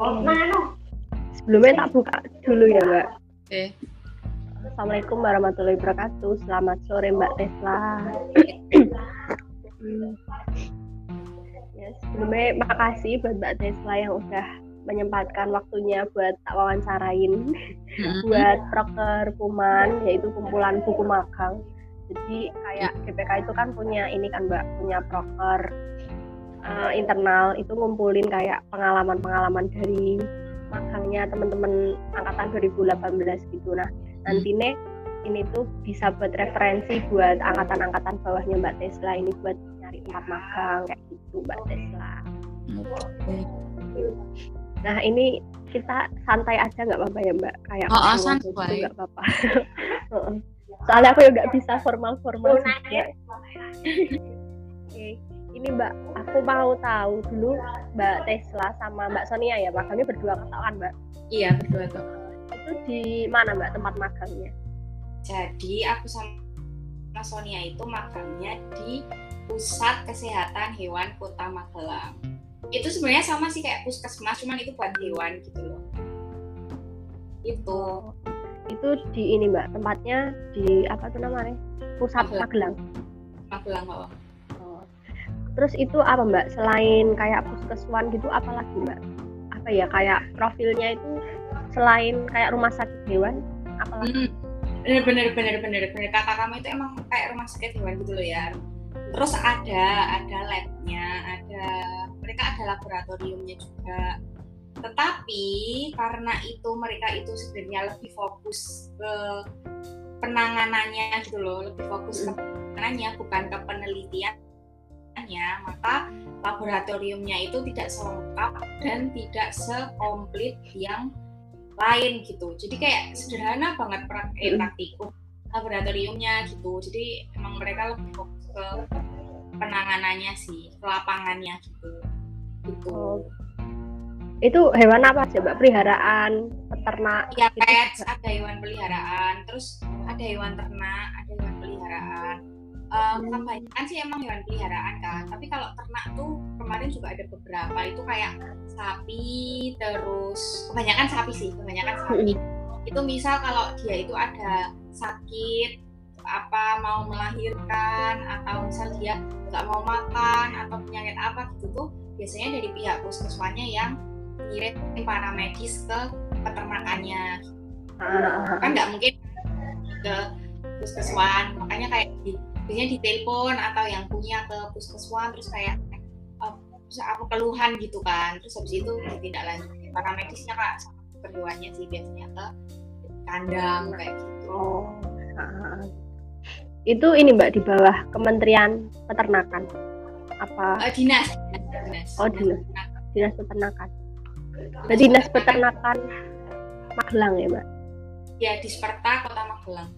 Oh, nah, Sebelumnya tak buka dulu ya, Mbak. Oke. Okay. Assalamualaikum warahmatullahi wabarakatuh. Selamat sore Mbak Tesla. hmm. ya, sebelumnya makasih buat Mbak Tesla yang udah menyempatkan waktunya buat tak wawancarain mm-hmm. buat proker Kuman yaitu kumpulan buku magang. Jadi kayak GPK itu kan punya ini kan Mbak punya proker uh, internal itu ngumpulin kayak pengalaman-pengalaman dari magangnya teman-teman angkatan 2018 gitu. Nah nanti nih ini tuh bisa buat referensi buat angkatan-angkatan bawahnya Mbak Tesla ini buat nyari tempat magang kayak gitu Mbak Tesla. Nah ini kita santai aja nggak apa-apa ya Mbak? Kayak oh, oh santai. nggak apa-apa. Soalnya aku juga bisa formal-formal juga ini Mbak, aku mau tahu dulu Mbak Tesla sama Mbak Sonia ya, magangnya berdua kan Mbak? Iya berdua tuh. Itu di mana Mbak tempat magangnya? Jadi aku sama Sonia itu magangnya di Pusat Kesehatan Hewan Kota Magelang. Itu sebenarnya sama sih kayak puskesmas, cuman itu buat hewan gitu loh. Itu. Itu di ini Mbak, tempatnya di apa tuh namanya? Pusat Magelang. Magelang, Magelang oh Terus itu apa Mbak? Selain kayak puskeswan gitu apa lagi Mbak? Apa ya kayak profilnya itu selain kayak rumah sakit hewan apa lagi? Hmm. Bener bener bener bener bener kata kamu itu emang kayak rumah sakit hewan gitu loh ya. Terus ada ada labnya, ada mereka ada laboratoriumnya juga. Tetapi karena itu mereka itu sebenarnya lebih fokus ke penanganannya gitu loh, lebih fokus ke hmm. penanganannya bukan ke penelitian maka laboratoriumnya itu tidak selengkap dan tidak sekomplit yang lain gitu. Jadi kayak sederhana banget eh, praktikum laboratoriumnya gitu. Jadi emang mereka lebih fokus ke penanganannya sih ke lapangannya gitu. Gitu. Oh. itu hewan apa sih mbak? Peliharaan peternak? Ya pets ada hewan peliharaan terus ada hewan ternak um, kebanyakan sih emang hewan peliharaan kan. Tapi kalau ternak tuh kemarin juga ada beberapa. Itu kayak sapi terus kebanyakan sapi sih kebanyakan sapi. Itu misal kalau dia itu ada sakit apa mau melahirkan atau misal dia nggak mau makan atau penyakit apa gitu tuh biasanya dari pihak puskesmasnya yang ngirim para medis ke peternakannya. Kan nggak mungkin ke puskeswan makanya kayak di biasanya ditelepon atau yang punya ke puskeswan terus kayak uh, apa keluhan gitu kan. Terus habis itu ditindaklanjuti. Para medisnya kak sama keduanya sih biasanya ke kandang kayak gitu. Oh itu ini mbak di bawah Kementerian Peternakan? Apa? Uh, dinas dinas. Oh dinas. Dinas peternakan. Berarti dinas peternakan Magelang ya mbak? Ya di Sperta Kota Magelang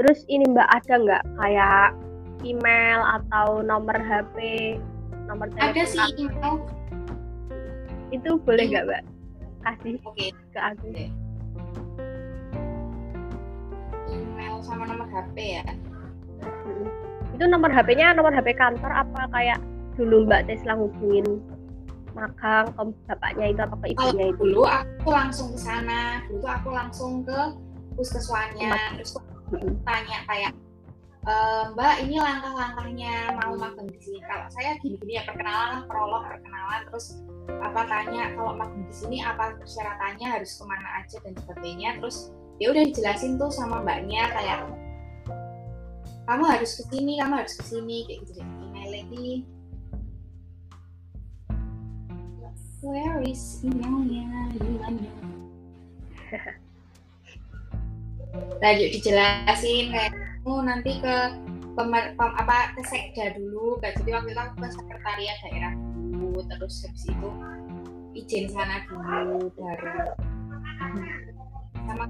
Terus ini Mbak ada nggak kayak email atau nomor HP, nomor telepon? Ada sih email. Itu boleh nggak Mbak? Kasih okay. ke aku. Okay. Email sama nomor HP ya. Hmm. Itu nomor HP-nya nomor HP kantor apa kayak dulu Mbak Tesla hubungin magang ke bapaknya itu apa ke ibunya itu? Dulu aku langsung ke sana, dulu aku langsung ke puskeswannya, terus tanya kayak e, Mbak ini langkah-langkahnya mau magang di sini. Kalau saya gini-gini ya perkenalan, prolog perkenalan, terus apa tanya kalau magang di sini apa persyaratannya harus ke mana aja dan sebagainya. Terus ya udah dijelasin tuh sama mbaknya kayak kamu harus ke sini, kamu harus ke sini kayak gitu deh. Email lagi. Where is emailnya? Gimana? lanjut dijelasin kayak oh nanti ke pemer, pem, apa ke sekda dulu. Kan jadi waktu itu aku ke sekretariat daerah dulu terus habis itu izin sana dulu baru sama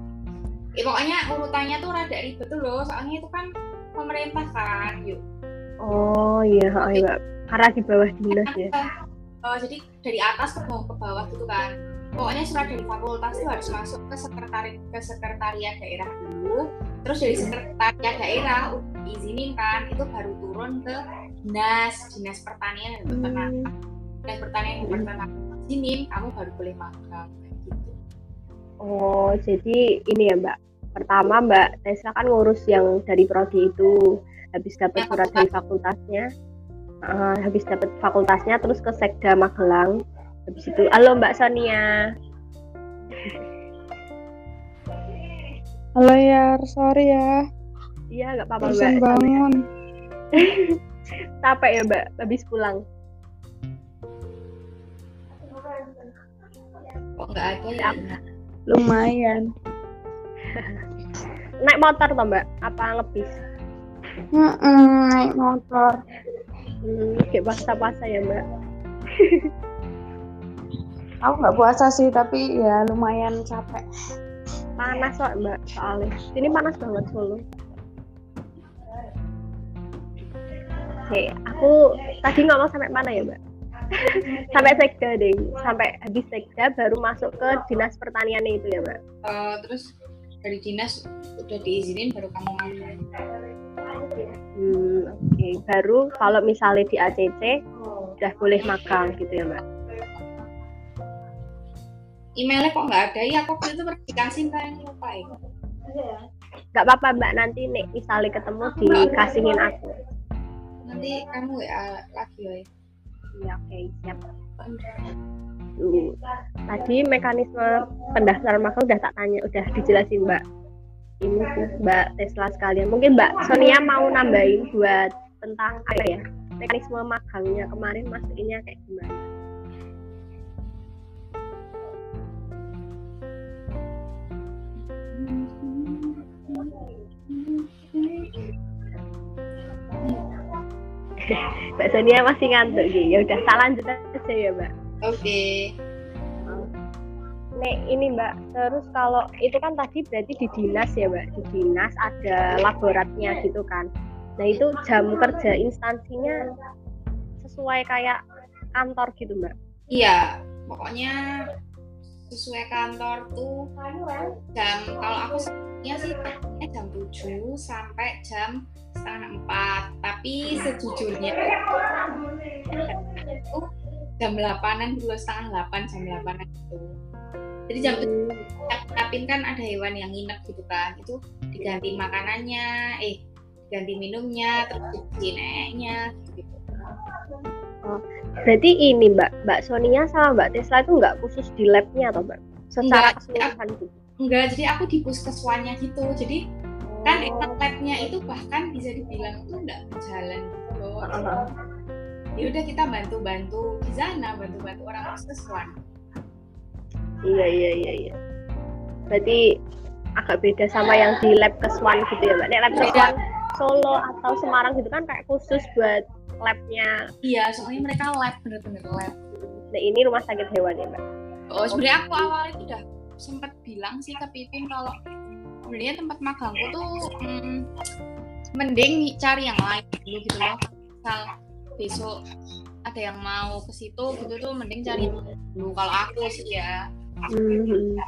ya pokoknya urutannya tuh rada ribet tuh loh soalnya itu kan pemerintah kan yuk. Oh iya oh, iya. Karena di bawah dinas ya. Oh, jadi dari atas ke bawah ke bawah gitu kan pokoknya surat dari fakultas itu harus masuk ke sekretari ke sekretariat daerah dulu. Terus dari sekretariat daerah udah diizinin kan itu baru turun ke dinas dinas pertanian dan peternakan. Dinas pertanian dan peternakan. Diizinin kamu baru boleh magang gitu. Oh jadi ini ya mbak. Pertama mbak Tesla kan ngurus yang dari prodi itu. Habis dapat ya, surat dari fakultasnya. Uh, habis dapat fakultasnya terus ke sekda Magelang habis itu halo mbak Sonia. Halo ya sorry ya. Iya nggak apa-apa mbak. bangun. Capek ya mbak habis pulang. Kok nggak ada ya? Lumayan. Naik motor toh mbak? Apa ngebis? Mm -mm, naik motor. Hmm, kayak puasa-puasa ya mbak aku nggak puasa sih tapi ya lumayan capek. Panas kok mbak soalnya. Ini panas banget Solo. Oke, aku tadi ngomong sampai mana ya mbak? Sampai sekda deh. Sampai habis sekda baru masuk ke dinas pertanian itu ya mbak? Uh, terus dari dinas udah diizinin baru kamu hmm, oke. Okay. baru kalau misalnya di ACC udah boleh magang gitu ya mbak emailnya kok nggak ada? Ya kok itu dikasih kayak lupa ya. Nggak apa-apa mbak. Nanti nih misalnya ketemu dikasihin aku. Nanti kamu ya lagi ya. Iya, oke, okay, siap. Uh, tadi mekanisme pendaftaran magang udah tak tanya, udah dijelasin Mbak. Ini Mbak Tesla sekalian. Mungkin Mbak Sonia mau nambahin buat tentang apa ya? Mekanisme magangnya kemarin masukinnya kayak gimana? Mbak Sonia masih ngantuk gitu. Ya udah, salah lanjut aja ya, Mbak. Oke. Okay. Nek ini Mbak, terus kalau itu kan tadi berarti di dinas ya Mbak, di dinas ada laboratnya gitu kan. Nah itu jam kerja instansinya sesuai kayak kantor gitu Mbak? Iya, pokoknya sesuai kantor tuh. Jam kalau aku sebenarnya sih jam 7 sampai jam setengah empat. Tapi sejujurnya itu jam delapanan dua setengah delapan jam delapanan itu jadi jam siapin kan ada hewan yang nginep gitu kan. Itu diganti makanannya eh diganti minumnya terus cuci neneknya gitu, Oh, berarti ini Mbak, Mbak Sonia sama Mbak Tesla itu nggak khusus di labnya atau Mbak? Secara keseluruhan gitu? Enggak, jadi aku di puskeswannya gitu. Jadi kan emang labnya itu bahkan bisa dibilang itu nggak berjalan gitu loh uh-huh. ya udah kita bantu-bantu di sana bantu-bantu orang puskeswan iya iya iya iya berarti agak beda sama yang di lab keswan gitu ya mbak Nek lab keswan Solo atau Semarang gitu kan kayak khusus buat labnya. Iya soalnya mereka lab bener-bener lab. Nah ini rumah sakit hewan ya mbak? Oh sebenarnya aku awal itu udah sempat bilang sih ke Pipin kalau sebenarnya tempat magangku tuh hmm, mending cari yang lain dulu gitu loh. Misal besok ada yang mau ke situ gitu tuh mending cari dulu. Kalau aku sih ya. Mm-hmm.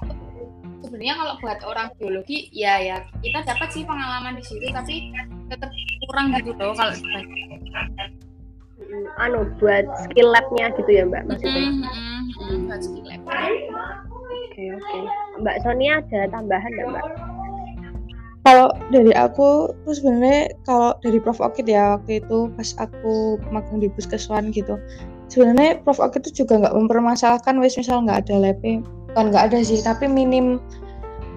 sebenarnya kalau buat orang biologi ya ya kita dapat sih pengalaman di situ tapi tetap kurang gitu loh kalau anu buat skill labnya gitu ya mbak maksudnya? Mm -hmm, buat skill lab. Oke okay, oke. Okay. mbak Sonia ada tambahan nggak mbak? Kalau dari aku tuh sebenarnya kalau dari Prof. Okit ya waktu itu pas aku magang di puskeswan gitu sebenarnya Prof. Okit itu juga nggak mempermasalahkan wes misal nggak ada lab kan nggak ada sih tapi minim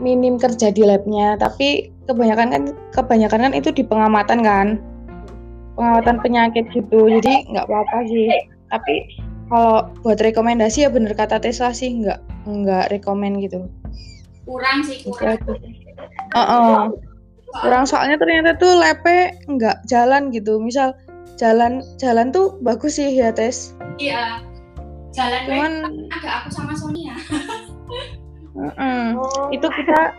minim kerja di labnya. Tapi kebanyakan kan kebanyakan kan itu di pengamatan kan pengamatan penyakit gitu. Jadi nggak apa-apa sih. Tapi kalau buat rekomendasi ya bener kata Tesla sih nggak nggak rekomend gitu. Kurang sih kurang. Uh -uh. kurang soalnya ternyata tuh lepe nggak jalan gitu. Misal jalan jalan tuh bagus sih ya tes. Iya. Jalan cuman agak aku sama Sonia. Uh -uh. Oh. itu kita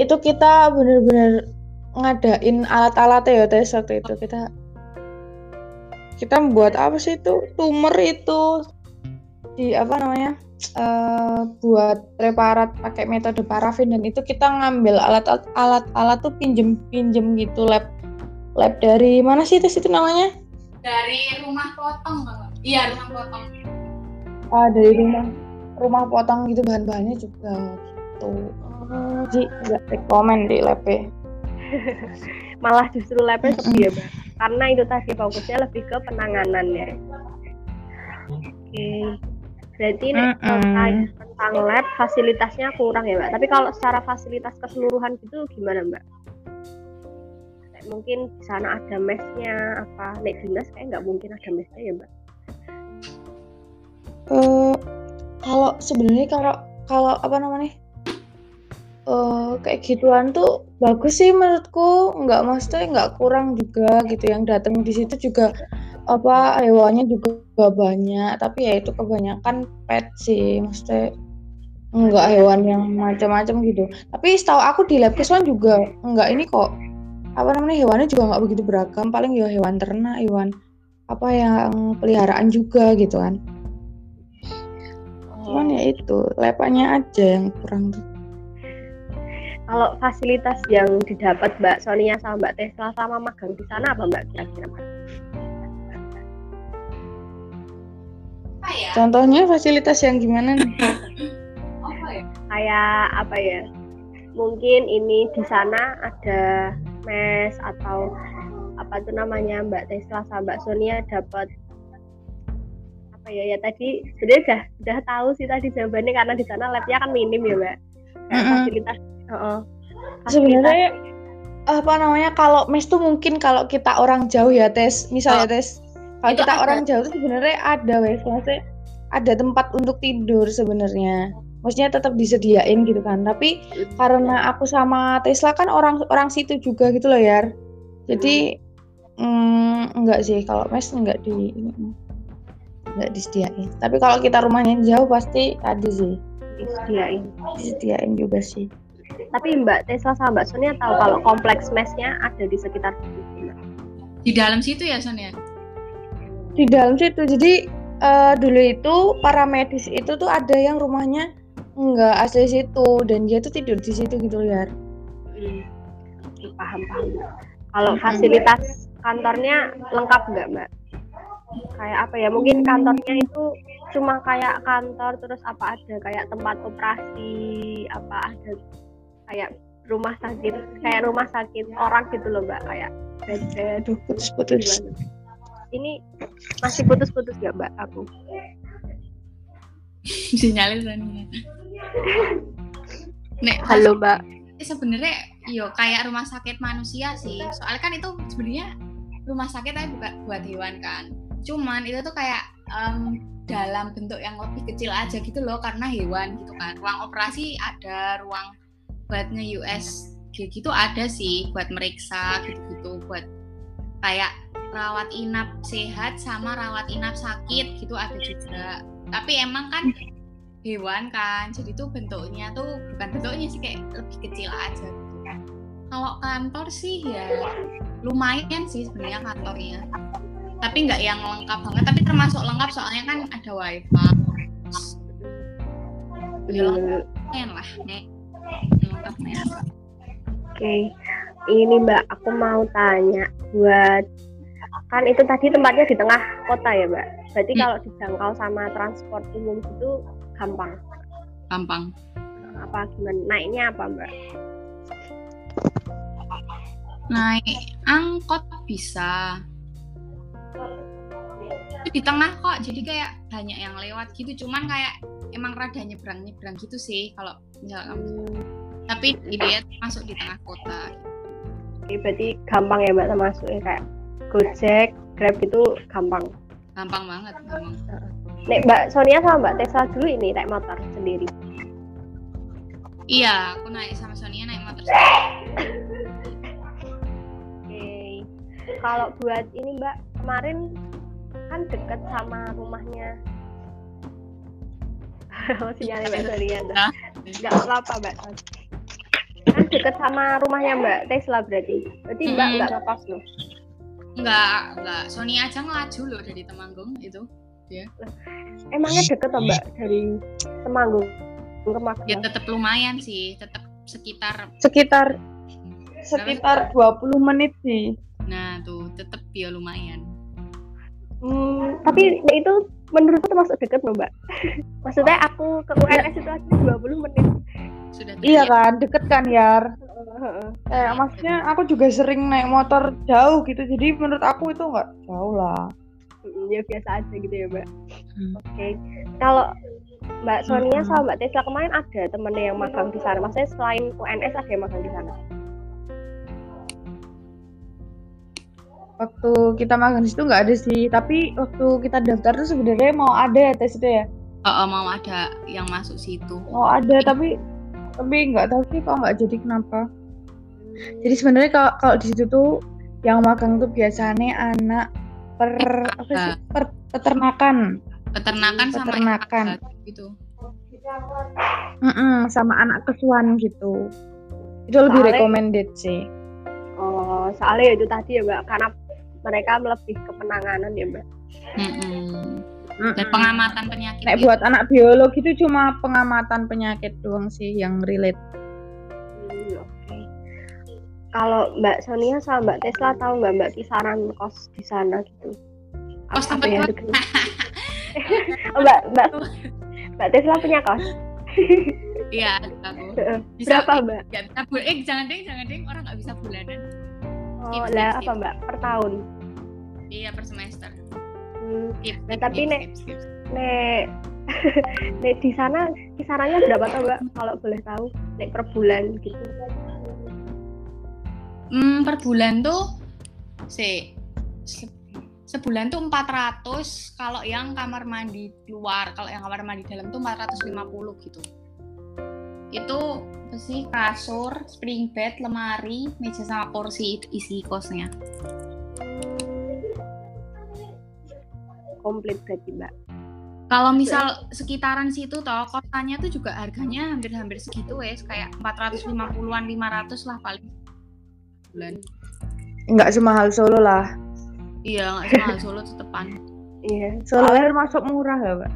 itu kita bener-bener ngadain alat-alat ya tes waktu itu. Kita kita membuat apa sih itu? Tumor itu. Di apa namanya? Uh, buat preparat pakai metode parafin. Dan itu kita ngambil alat-alat alat tuh pinjem pinjem gitu lab lab dari mana sih tes itu namanya? Dari rumah potong, iya rumah potong. Ah dari rumah rumah potong gitu bahan-bahannya juga gitu. Oh, jadi nggak rekomen di lab malah justru labnya sepi ya bang karena itu tadi fokusnya lebih ke penanganannya. Oke. Okay. berarti mm -mm. tentang lab fasilitasnya kurang ya mbak? Tapi kalau secara fasilitas keseluruhan gitu gimana mbak? Mungkin di sana ada mesnya apa? Nek dinas kayak nggak mungkin ada mesnya ya mbak? Uh, kalau sebenarnya kalau kalau apa namanya? Uh, kayak gituan tuh bagus sih menurutku. Nggak maksudnya nggak kurang juga gitu. Yang datang di situ juga apa hewannya juga banyak. Tapi ya itu kebanyakan pet sih. Maksudnya nggak hewan yang macam-macam gitu. Tapi setahu aku di lab keswan juga nggak ini kok. Apa namanya hewannya juga nggak begitu beragam. Paling ya hewan ternak hewan apa yang peliharaan juga gitu kan. Cuman ya itu lepannya aja yang kurang tuh kalau fasilitas yang didapat Mbak Sonia sama Mbak Tesla sama magang di sana apa Mbak kira-kira? Ya? Contohnya fasilitas yang gimana nih? apa ya? Kayak apa ya? Mungkin ini di sana ada mes atau apa tuh namanya Mbak Tesla sama Mbak Sonia dapat apa ya ya tadi sebenarnya udah udah tahu sih tadi jawabannya karena di sana labnya kan minim ya Mbak. mm -hmm. fasilitas Uh, Sebenarnya apa namanya kalau mes tuh mungkin kalau kita orang jauh ya tes. Misalnya oh. tes. Kalau kita ada. orang jauh tuh sebenarnya ada wes. Maksudnya ada tempat untuk tidur sebenarnya. Maksudnya tetap disediain gitu kan. Tapi hmm. karena aku sama Tesla kan orang orang situ juga gitu loh ya jadi hmm. mm, enggak sih. Kalau mes enggak di enggak disediain. Tapi kalau kita rumahnya jauh pasti ada sih. Disediain. Disediain juga sih tapi Mbak Tesla sama Mbak Sonia tahu kalau kompleks mesnya ada di sekitar situ. Di dalam situ ya Sonia? Di dalam situ. Jadi uh, dulu itu para medis itu tuh ada yang rumahnya nggak asli situ dan dia tuh tidur di situ gitu ya. Hmm. Paham paham. Kalau hmm. fasilitas kantornya lengkap nggak Mbak? Kayak apa ya? Mungkin kantornya itu cuma kayak kantor terus apa ada kayak tempat operasi apa ada kayak rumah sakit kayak rumah sakit orang gitu loh mbak. Kayak bed aduh putus-putus. Ini masih putus-putus gak mbak aku? Sinyalnya sana Nek, halo mbak. Sebenarnya yo kayak rumah sakit manusia sih. Soalnya kan itu sebenarnya rumah sakit tapi bukan buat hewan kan. Cuman itu tuh kayak um, dalam bentuk yang lebih kecil aja gitu loh karena hewan gitu kan. Ruang operasi ada ruang buat nge-US gitu ada sih buat meriksa gitu-gitu buat kayak rawat inap sehat sama rawat inap sakit gitu ada juga. Tapi emang kan hewan kan jadi tuh bentuknya tuh bukan bentuknya sih kayak lebih kecil aja gitu kalau kantor sih ya lumayan sih sebenarnya kantornya. Tapi nggak yang lengkap banget tapi termasuk lengkap soalnya kan ada wifi. Ya lumayan lah nek Oke, okay. ini Mbak, aku mau tanya buat kan itu tadi tempatnya di tengah kota ya Mbak. Berarti hmm. kalau dijangkau sama transport umum itu gampang. Gampang. Apa gimana? Naiknya apa Mbak? Naik angkot bisa. Itu di tengah kok, jadi kayak banyak yang lewat gitu. Cuman kayak emang rada nyebrang nyebrang gitu sih kalau misalnya hmm tapi dia masuk di tengah kota Oke, berarti gampang ya mbak termasuknya kayak Gojek, Grab itu gampang. Gampang banget, gampang. Nek Mbak Sonia sama Mbak Tesla dulu ini naik motor sendiri. Iya, aku naik sama Sonia naik motor sendiri. Oke. Kalau buat ini Mbak, kemarin kan deket sama rumahnya sinyalnya Mbak Sonia. Enggak apa-apa Mbak kan deket sama rumahnya Mbak Tesla berarti. Berarti Mbak hmm. nggak ngekos loh. Enggak, enggak. Sony aja ngelaju loh dari Temanggung itu. Ya. Emangnya deket toh Mbak dari Temanggung ke Magelang? Ya tetap lumayan sih, tetap sekitar sekitar sekitar 20 menit sih. Nah, tuh tetap ya lumayan. Hmm, tapi itu menurutku termasuk deket loh mbak. Maksudnya aku ke UNS itu aja 20 menit. Sudah iya kan deket kan Yar? Eh, maksudnya aku juga sering naik motor jauh gitu jadi menurut aku itu nggak jauh lah. Ya biasa aja gitu ya mbak. Hmm. oke. Okay. kalau mbak Sonia hmm. sama mbak Tesla kemarin ada temennya yang magang di sana. Maksudnya selain UNS ada yang magang di sana waktu kita magang di situ nggak ada sih. Tapi waktu kita daftar tuh sebenarnya mau ada ya tes itu ya? Oh, oh, mau ada yang masuk situ. Oh ada tapi tapi nggak tahu sih kok nggak jadi kenapa? Jadi sebenarnya kalau kalau di situ tuh yang magang tuh biasanya anak per apa sih? Per peternakan. Peternakan, peternakan. sama gitu. Mm -mm, sama anak kesuan gitu. Itu lebih soalnya, recommended sih. Oh soalnya itu tadi ya mbak karena mereka lebih ke penanganan ya mbak mm -mm dan pengamatan penyakit. Nek buat anak biologi itu cuma pengamatan penyakit doang sih yang relate. Hmm, Oke. Kalau Mbak Sonia sama Mbak Tesla tahu nggak Mbak kisaran kos di sana gitu? Kos tempat ya, oh, Mbak Mbak Mbak Tesla punya kos. Iya, aku. Bisa, Berapa Mbak? Ya, bisa eh jangan deh, jangan deh orang nggak bisa bulanan. Oh, lah apa Mbak? Per tahun? Iya, per semester. Nah, tapi nek nek nek di sana kisarannya berapa tuh mbak? Kalau boleh tahu nek per bulan gitu. Hmm, per bulan tuh se, se sebulan tuh 400 kalau yang kamar mandi luar kalau yang kamar mandi dalam tuh 450 gitu. Itu sih? Kasur spring bed lemari meja sama kursi isi kosnya. Komplit berarti mbak. Kalau misal sekitaran situ toh kotanya tuh juga harganya hampir-hampir segitu wes kayak 450-an 500 lah paling. Bulan. Nggak semahal Solo lah. Iya nggak semahal Solo tetepan. Iya Solo soalnya termasuk murah ya mbak?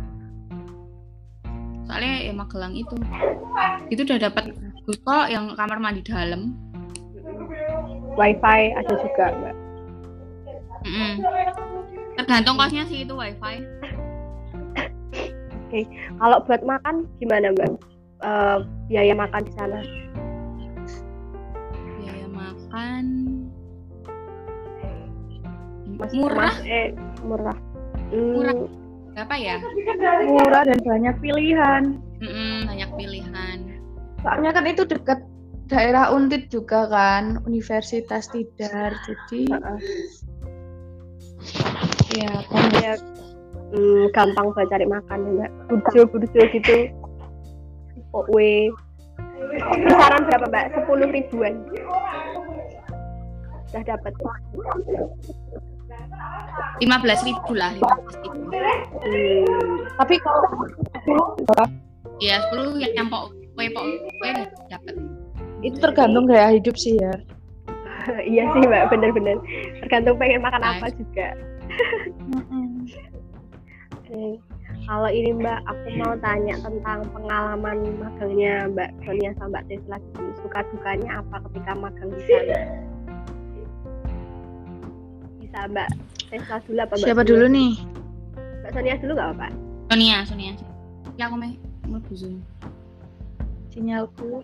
Soalnya ya Magelang itu. Itu udah dapat kok yang kamar mandi dalam wifi ada juga mbak mm -mm. Tergantung kosnya sih itu wifi. Oke, kalau buat makan gimana mbak? Uh, biaya makan di sana? Biaya makan Mas, murah? Mas, eh, murah. Hmm. Murah. Berapa ya? Murah dan banyak pilihan. Mm-mm, banyak pilihan. Soalnya kan itu dekat daerah Untit juga kan, Universitas Tidar. Jadi uh -uh ya pokoknya hmm, gampang buat cari makan ya mbak. Burjo burjo gitu we. Kisaran berapa mbak? Sepuluh ribuan. Sudah dapat. Lima belas ribu lah lima belas ribu. Hmm. tapi kalau ya sepuluh yang nyampok kue pok kue dapat itu tergantung gaya hidup sih ya iya sih mbak bener-bener tergantung pengen makan nah, apa juga Oke. Kalau ini Mbak, aku mau tanya tentang pengalaman magangnya Mbak Sonia sama Mbak Tesla. Suka dukanya apa ketika magang di sana? Bisa Mbak Tesla dulu apa Mbak Siapa Sonia? dulu nih? Mbak Sonia dulu nggak apa-apa? Sonia, Sonia. Ya aku mau mau zoom. Sinyalku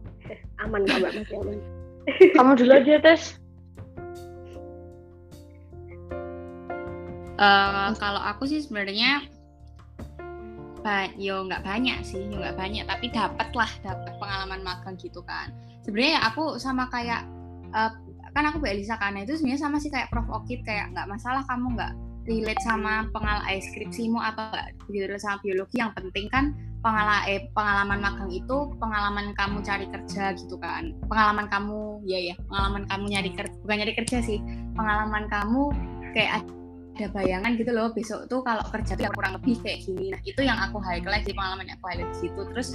aman nggak Mbak? Masih aman. Kamu dulu aja tes. Uh, kalau aku sih sebenarnya yo nggak banyak sih, yo nggak banyak, tapi dapat lah dapat pengalaman magang gitu kan. Sebenarnya ya aku sama kayak uh, kan aku Mbak Elisa kan itu sebenarnya sama sih kayak Prof Okit kayak nggak masalah kamu nggak relate sama pengalaman eh, skripsimu atau gitu sama biologi yang penting kan pengalaman eh, pengalaman magang itu pengalaman kamu cari kerja gitu kan. Pengalaman kamu ya ya pengalaman kamu nyari kerja bukan nyari kerja sih. Pengalaman kamu kayak ada bayangan gitu loh besok tuh kalau kerja tuh kurang lebih kayak gini. Nah itu yang aku highlight sih pengalamannya aku highlight situ. Terus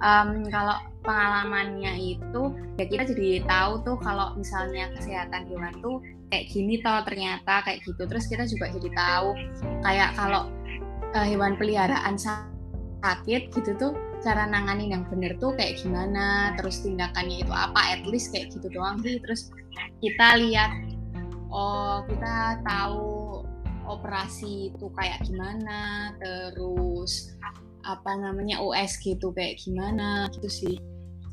um, kalau pengalamannya itu ya kita jadi tahu tuh kalau misalnya kesehatan hewan tuh kayak gini toh ternyata kayak gitu. Terus kita juga jadi tahu kayak kalau uh, hewan peliharaan sakit gitu tuh cara nanganin yang bener tuh kayak gimana terus tindakannya itu apa at least kayak gitu doang sih. Terus kita lihat oh kita tahu opera korporasi itu kayak gimana terus apa namanya USG itu kayak gimana gitu sih.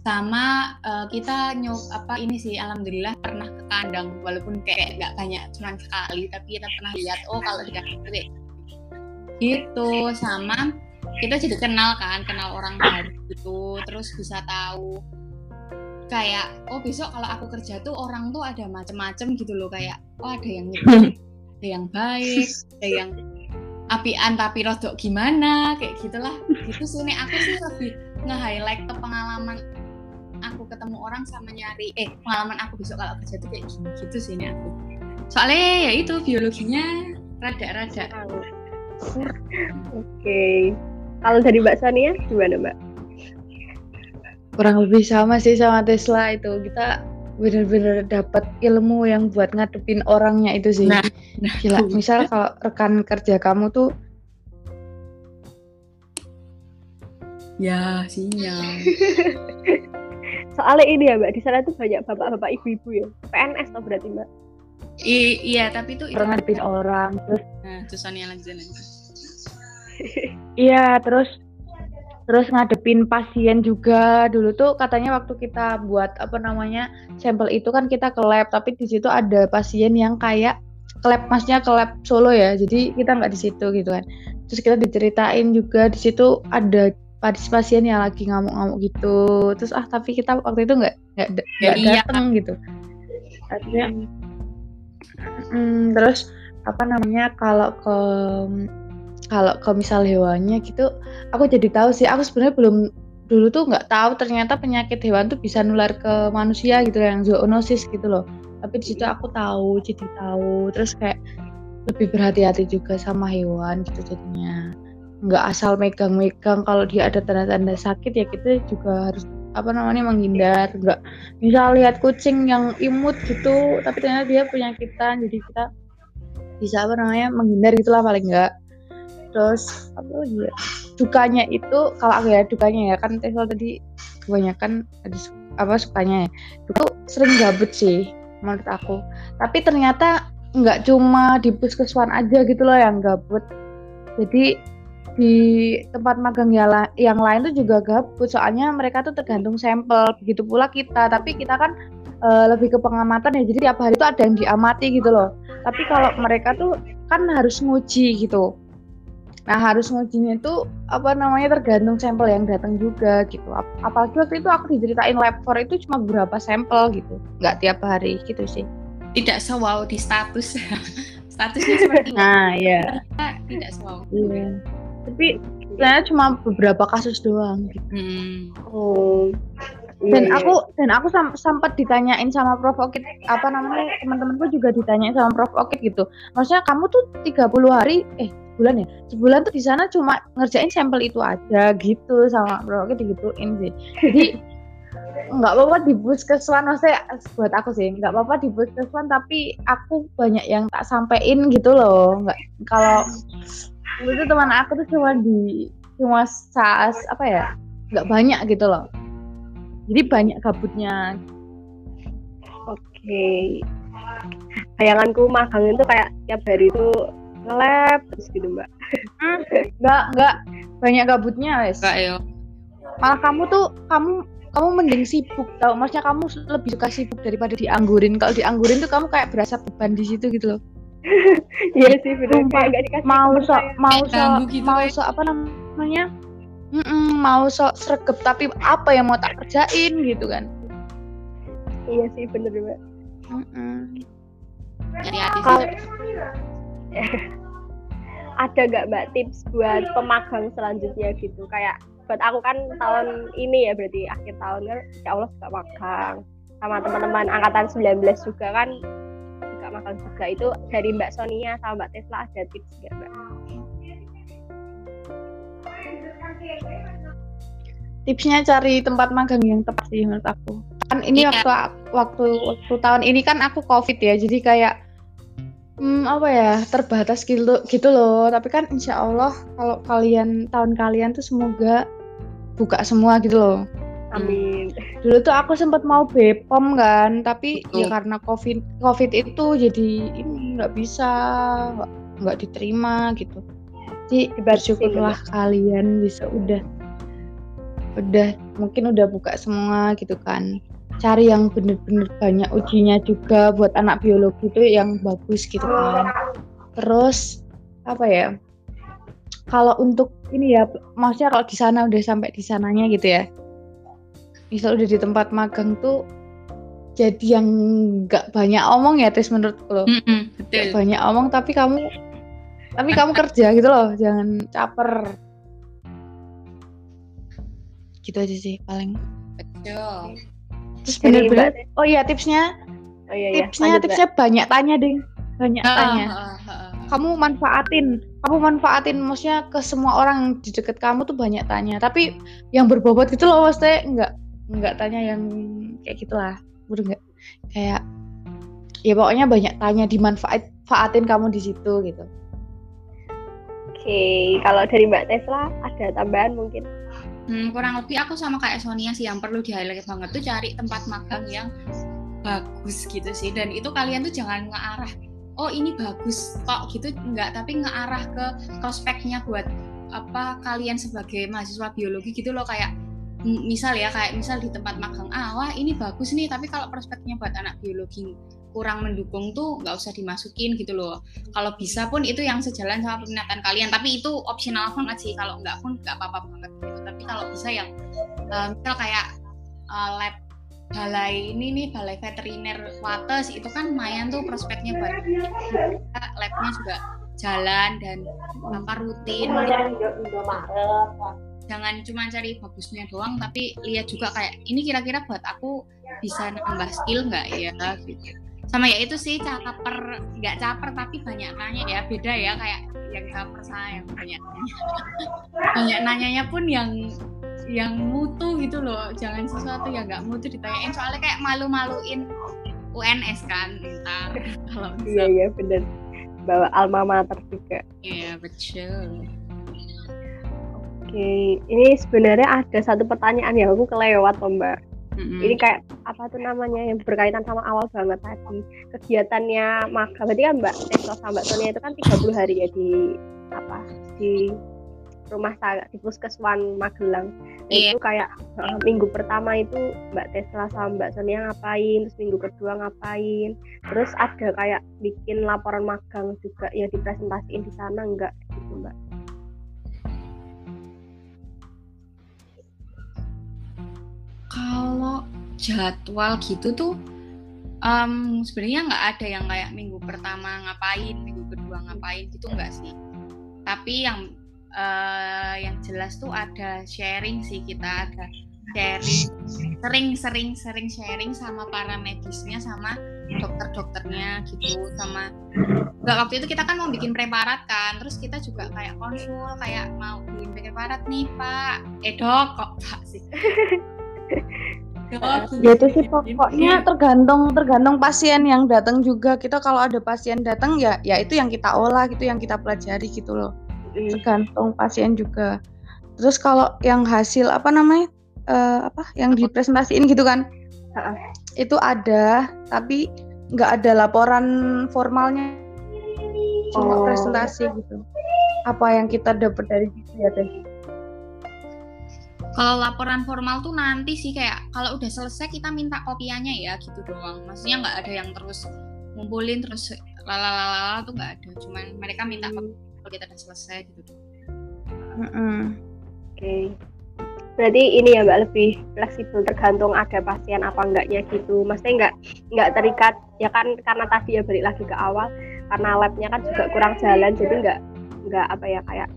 Sama uh, kita nyok apa ini sih alhamdulillah pernah ke kandang walaupun kayak nggak banyak cuma sekali tapi kita pernah lihat oh kalau di kandang gitu. Sama kita jadi kenal kan kenal orang baru gitu terus bisa tahu. Kayak oh besok kalau aku kerja tuh orang tuh ada macem-macem gitu loh kayak oh ada yang nyebelin ada yang baik ada yang apian tapi rodok gimana kayak gitulah. Gitu sih nih aku sih lebih nge-highlight ke pengalaman aku ketemu orang sama nyari eh pengalaman aku besok kalau kerja tuh kayak gini gitu sih ini aku. Soalnya ya itu biologinya rada-rada. Oke. okay. Kalau dari mbak Sania gimana mbak? Kurang lebih sama sih sama Tesla itu. Kita benar-benar dapat ilmu yang buat ngadepin orangnya itu sih. Nah, nah. Gila misal kalau rekan kerja kamu tuh ya sinyal. Soalnya ini ya mbak di sana tuh banyak bapak-bapak ibu-ibu ya. PNS tau berarti mbak? I iya tapi itu ngadepin orang terus nah terus Sonia lanjut iya terus terus ngadepin pasien juga. Dulu tuh katanya waktu kita buat apa namanya sampel itu kan kita ke lab tapi di situ ada pasien yang kayak ke lab masnya ke lab Solo ya jadi kita nggak di situ gitu kan. Terus kita diceritain juga di situ ada pasien yang lagi ngamuk-ngamuk gitu. Terus ah tapi kita waktu itu nggak nggak ya, iya. datang gitu. Artinya hmm, terus apa namanya kalau ke kalau ke misal hewannya gitu aku jadi tahu sih. Aku sebenarnya belum dulu tuh nggak tahu ternyata penyakit hewan tuh bisa nular ke manusia gitu yang zoonosis gitu loh. Tapi di situ aku tahu jadi tahu. Terus kayak lebih berhati-hati juga sama hewan gitu jadinya. Nggak asal megang-megang kalau dia ada tanda-tanda sakit ya kita juga harus apa namanya menghindar. Nggak misal lihat kucing yang imut gitu tapi ternyata dia penyakitan jadi kita bisa apa namanya menghindar gitulah paling enggak terus apa lagi ya? Dukanya itu kalau aku ya dukanya ya kan Tesla tadi kebanyakan ada apa sukanya ya. Itu sering gabut sih menurut aku. Tapi ternyata nggak cuma di puskeswan aja gitu loh yang gabut. Jadi di tempat magang yang lain tuh juga gabut. Soalnya mereka tuh tergantung sampel. Begitu pula kita. Tapi kita kan e, lebih ke pengamatan ya. Jadi tiap hari tuh ada yang diamati gitu loh. Tapi kalau mereka tuh kan harus nguji gitu nah harus ngujinya itu apa namanya tergantung sampel yang datang juga gitu. Apalagi waktu itu aku diceritain lab for itu cuma beberapa sampel gitu. Nggak tiap hari gitu sih. Tidak sewow di status. Statusnya seperti nah iya. Tidak sewow. Iya. Tapi saya cuma beberapa kasus doang gitu. Hmm. Oh. Dan iya, aku dan aku sam sempat ditanyain sama Prof. Okit apa namanya teman-temanku juga ditanyain sama Prof. Okit gitu. Maksudnya kamu tuh 30 hari eh bulan ya sebulan tuh di sana cuma ngerjain sampel itu aja gitu sama Prof Okit digituin sih. Jadi nggak apa-apa di puskeswan maksudnya buat aku sih nggak apa-apa di puskeswan tapi aku banyak yang tak sampein gitu loh nggak kalau itu teman aku tuh cuma di cuma saat apa ya nggak banyak gitu loh jadi banyak gabutnya oke okay. bayanganku magang itu kayak tiap hari itu ngelab terus gitu mbak. Hmm, nggak nggak. Banyak gabutnya wes. Ya malah kamu tuh kamu kamu mending sibuk tau. Maksudnya kamu lebih suka sibuk daripada dianggurin. Kalau dianggurin tuh kamu kayak berasa beban di situ gitu loh. Iya sih benar kayak dikasih mau so mau so gitu mau so apa namanya? Mm -mm, mau so sregep. Tapi apa yang mau tak kerjain gitu kan? Iya sih bener mbak. Mm -mm. hati ada gak mbak tips buat pemagang selanjutnya gitu kayak buat aku kan tahun ini ya berarti akhir tahun kan ya Allah suka magang sama teman-teman angkatan 19 juga kan makan juga itu dari Mbak Sonia sama Mbak Tesla ada tips nggak Mbak? Tipsnya cari tempat magang yang tepat sih menurut aku. Kan ini iya. waktu waktu waktu tahun ini kan aku covid ya, jadi kayak hmm, apa ya terbatas gitu gitu loh. Tapi kan insya Allah kalau kalian tahun kalian tuh semoga buka semua gitu loh. Amin. Dulu tuh aku sempat mau Bepom kan, tapi Betul. ya karena Covid Covid itu jadi ini nggak bisa nggak diterima gitu jadi bersyukurlah kalian bisa udah udah mungkin udah buka semua gitu kan cari yang bener-bener banyak ujinya juga buat anak biologi itu yang bagus gitu kan. Terus apa ya kalau untuk ini ya maksudnya kalau di sana udah sampai di sananya gitu ya misal udah di tempat magang tuh jadi yang nggak banyak omong ya tes menurut lo mm -mm, banyak omong tapi kamu tapi kamu kerja gitu loh jangan caper. Gitu aja sih paling. Betul terus bener-bener oh iya tipsnya? Oh, iya, iya. tipsnya Lanjut, tipsnya banyak. Tanya ding banyak uh, tanya. uh, uh, uh. kamu manfaatin. Kamu manfaatin maksudnya ke semua orang di deket kamu tuh banyak tanya. Tapi yang berbobot gitu loh maksudnya enggak enggak tanya yang kayak gitulah. Udah enggak kayak ya pokoknya banyak tanya dimanfaatin kamu di situ gitu. Oke okay. kalau dari mbak Tesla ada tambahan mungkin Hmm, kurang lebih aku sama kayak Sonia sih yang perlu di highlight banget tuh cari tempat magang yang bagus gitu sih. Dan itu kalian tuh jangan ngearah oh ini bagus kok gitu. Enggak tapi ngearah ke prospeknya buat apa kalian sebagai mahasiswa biologi gitu loh. Kayak misal ya kayak misal di tempat magang ah wah ini bagus nih. Tapi kalau prospeknya buat anak biologi kurang mendukung tuh nggak usah dimasukin gitu loh. Kalau bisa pun itu yang sejalan sama peminatan kalian. Tapi itu opsional banget sih. Kalau nggak pun nggak apa-apa banget. gitu tapi kalau bisa yang uh, misal kayak uh, lab balai ini nih balai veteriner wates itu kan lumayan tuh prospeknya buat labnya juga jalan dan apa rutin. Jangan cuma cari bagusnya doang tapi lihat juga kayak ini kira-kira buat aku bisa nambah skill nggak ya? Gitu sama ya itu sih caper nggak caper tapi banyak nanya ya beda ya kayak yang caper saya yang banyak nanya. Banyak nanyanya pun yang yang mutu gitu loh jangan sesuatu yang nggak mutu ditanyain soalnya kayak malu-maluin UNS kan entar kalau iya iya benar bawa alma mater juga. Iya betul. Oke ini sebenarnya ada satu pertanyaan yang aku kelewat mbak Mm-hmm. Ini kayak apa tuh namanya yang berkaitan sama awal banget tadi. Kegiatannya maka berarti kan Mbak Tesla sama Mbak Sonia itu kan 30 hari ya di apa di rumah saya di puskeswan Magelang. Yeah. Itu kayak uh, minggu pertama itu Mbak Tesla sama Mbak Sonia ngapain, terus minggu kedua ngapain, terus ada kayak bikin laporan magang juga yang dipresentasiin di sana enggak kalau jadwal gitu tuh um, sebenarnya nggak ada yang kayak minggu pertama ngapain minggu kedua ngapain gitu nggak sih. Tapi yang uh, yang jelas tuh ada sharing sih kita ada sharing sering sering sering sharing sama para medisnya sama dokter-dokternya gitu sama nggak waktu itu kita kan mau bikin preparat kan terus kita juga kayak konsul kayak mau bikin preparat nih pak. Eh dok kok pak sih ya itu sih pokoknya tergantung tergantung pasien yang datang juga. Kita kalau ada pasien datang ya ya itu yang kita olah gitu yang kita pelajari gitu loh. Tergantung pasien juga. Terus kalau yang hasil apa namanya uh, apa yang dipresentasiin gitu kan? Itu ada tapi nggak ada laporan formalnya. Cuma oh. presentasi gitu. Apa yang kita dapat dari situ ya teh kalau laporan formal tuh nanti sih kayak kalau udah selesai kita minta kopiannya ya gitu doang. Maksudnya nggak ada yang terus ngumpulin terus lalalala tuh nggak ada. Cuman mereka minta kopi kalau kita udah selesai gitu. Mm -hmm. Oke. Okay. Berarti ini ya mbak lebih fleksibel tergantung ada pasien apa enggaknya gitu. Maksudnya nggak nggak terikat ya kan karena tadi ya balik lagi ke awal karena labnya kan juga kurang jalan jadi nggak nggak apa ya kayak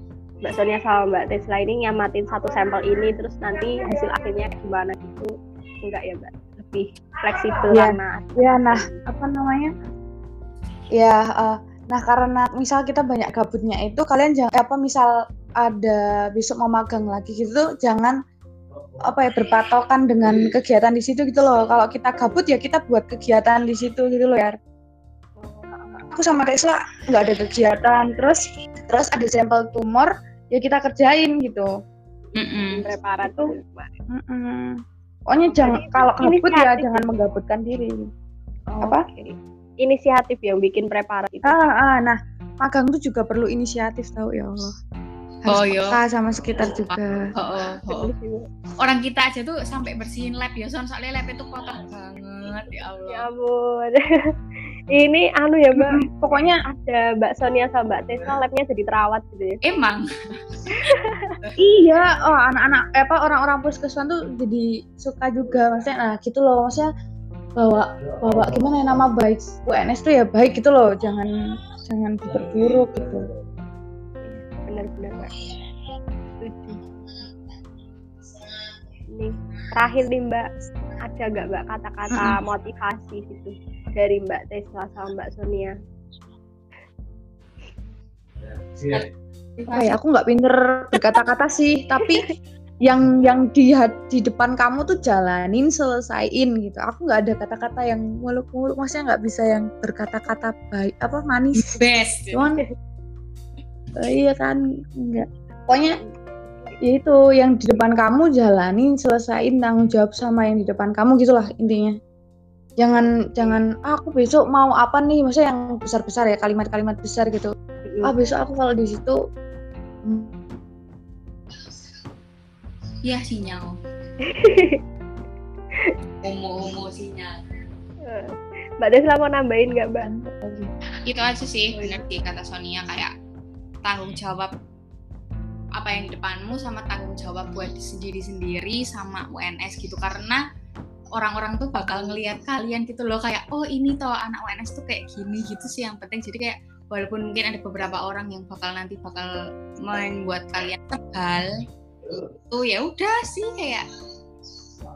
Mbak Sonia sama Mbak Tesla ini nyamatin satu sampel ini terus nanti hasil akhirnya gimana gitu. Enggak ya Mbak? Lebih fleksibel ya, karena ya nah apa namanya? Ya uh, nah karena misal kita banyak gabutnya itu kalian jangan apa misal ada besok mau magang lagi gitu jangan apa ya berpatokan dengan kegiatan di situ gitu loh. Kalau kita gabut ya kita buat kegiatan di situ gitu loh ya aku sama Tesla nggak ada kegiatan terus terus ada sampel tumor ya kita kerjain gitu mm -mm. preparat tuh mm -mm. pokoknya jangan kalau gabut ya jangan menggabutkan diri oh, apa okay. inisiatif yang bikin preparat itu ah, ah nah magang tuh juga perlu inisiatif tahu ya Allah Oh, harus iya. peka sama sekitar juga Oh, oh, oh. Orang kita aja tuh sampai bersihin lab ya. Soalnya lab itu kotor banget, ya Allah. Ya ampun. ini anu ya Mbak, pokoknya ada Mbak Sonia sama Mbak Tesla labnya jadi terawat gitu ya. Emang. iya oh anak-anak eh, apa orang-orang puskesmas tuh jadi suka juga. Maksudnya nah gitu loh. Maksudnya bawa bawa gimana ya nama baik UNS tuh ya baik gitu loh. Jangan jangan diperburuk gitu. Benar-benar Mbak. Nih, terakhir nih Mbak, ada nggak Mbak kata-kata motivasi gitu dari Mbak Tesla sama Mbak Sonia? ya aku nggak pinter berkata-kata sih tapi yang yang di di depan kamu tuh jalanin selesaiin gitu. Aku nggak ada kata-kata yang muluk-muluk maksudnya nggak bisa yang berkata-kata baik apa manis. Best. cuman eh, iya kan enggak pokoknya ya itu yang di depan kamu jalanin selesaiin tanggung jawab sama yang di depan kamu gitulah intinya jangan jangan ah, aku besok mau apa nih maksudnya yang besar-besar ya kalimat-kalimat besar gitu ah besok aku kalau di situ hmm, Iya sinyal. Homo-homo sinyal. Mbak Tesla mau nambahin nggak Mbak? Itu aja sih benar sih kata Sonia kayak tanggung jawab apa yang di depanmu sama tanggung jawab buat sendiri-sendiri sama UNS gitu karena orang-orang tuh bakal ngelihat kalian gitu loh kayak oh ini toh anak UNS tuh kayak gini gitu sih yang penting. Jadi kayak walaupun mungkin ada beberapa orang yang bakal nanti bakal membuat kalian tebal tuh ya udah sih kayak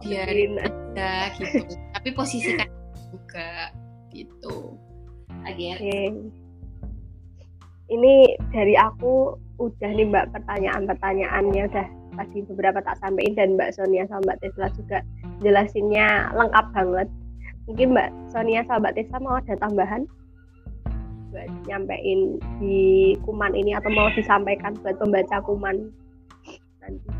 biarin aja. gitu. Tapi posisikan juga gitu. Akhirnya Oke. Ini dari aku udah nih Mbak pertanyaan-pertanyaannya udah tadi beberapa tak sampaikan dan Mbak Sonia sama Mbak Tesla juga jelasinnya lengkap banget. Mungkin Mbak Sonia sama Mbak Tesla mau ada tambahan buat nyampein di kuman ini atau mau disampaikan buat pembaca kuman nanti.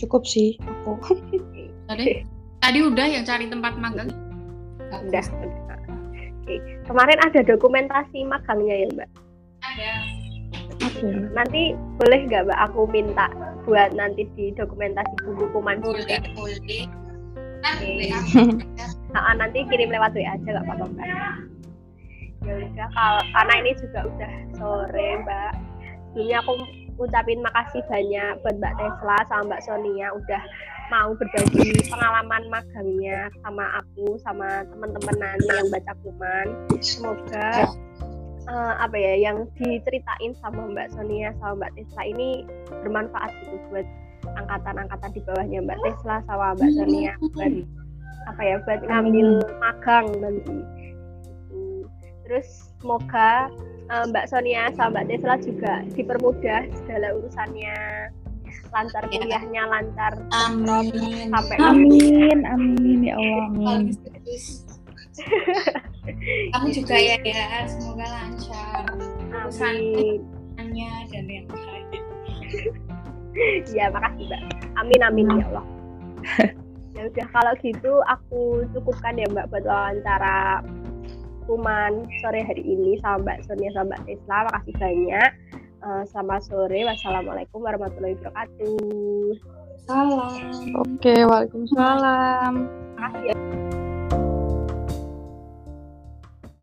cukup sih aku tadi tadi udah yang cari tempat magang Udah. udah. Oke. Kemarin ada dokumentasi magangnya ya Mbak. ada Nanti boleh nggak Mbak aku minta buat nanti di dokumentasi buku kuman boleh juga. boleh Oke. WA. Nah, nanti kirim lewat WA aja nggak apa-apa Mbak. Ya udah kalau karena ini juga udah sore Mbak. Sebelumnya aku ucapin makasih banyak buat Mbak Tesla sama Mbak Sonia udah mau berbagi pengalaman magangnya sama aku sama teman-teman nanti yang baca kuman. Semoga eh, apa ya yang diceritain sama Mbak Sonia sama Mbak Tesla ini bermanfaat gitu buat angkatan-angkatan di bawahnya Mbak Tesla sama Mbak Sonia buat apa ya buat ngambil magang nanti. Terus semoga eh, Mbak Sonia sama Mbak Tesla juga dipermudah segala urusannya lancar Ya. kuliahnya lancar amin. sampai amin. amin. Ya Allah amin kamu juga ya ya. Semoga lancar. Amin. urusannya dan yang lain. Ya makasih Mbak. Amin amin ya Allah. Ya udah kalau gitu aku cukupkan ya Mbak buat wawancara kuman sore hari ini sama Mbak Sonia sama Mbak Tesla. Makasih banyak. Eh, selamat sore. Wassalamualaikum warahmatullahi wabarakatuh. Salam. Oke waalaikumsalam. Makasih ya